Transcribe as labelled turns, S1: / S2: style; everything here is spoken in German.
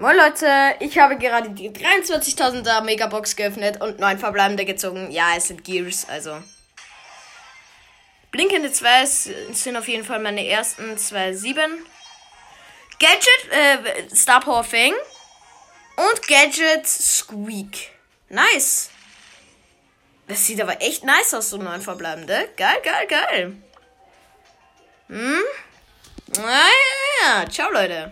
S1: Moin Leute, ich habe gerade die 23.000er Megabox geöffnet und neun verbleibende gezogen. Ja, es sind Gears, also. Blinkende 2 sind auf jeden Fall meine ersten zwei Sieben. Gadget, äh, Star Power Fang und Gadget Squeak. Nice. Das sieht aber echt nice aus, so neun verbleibende. Geil, geil, geil. Hm? Ah, naja, ja, ja. Ciao, Leute.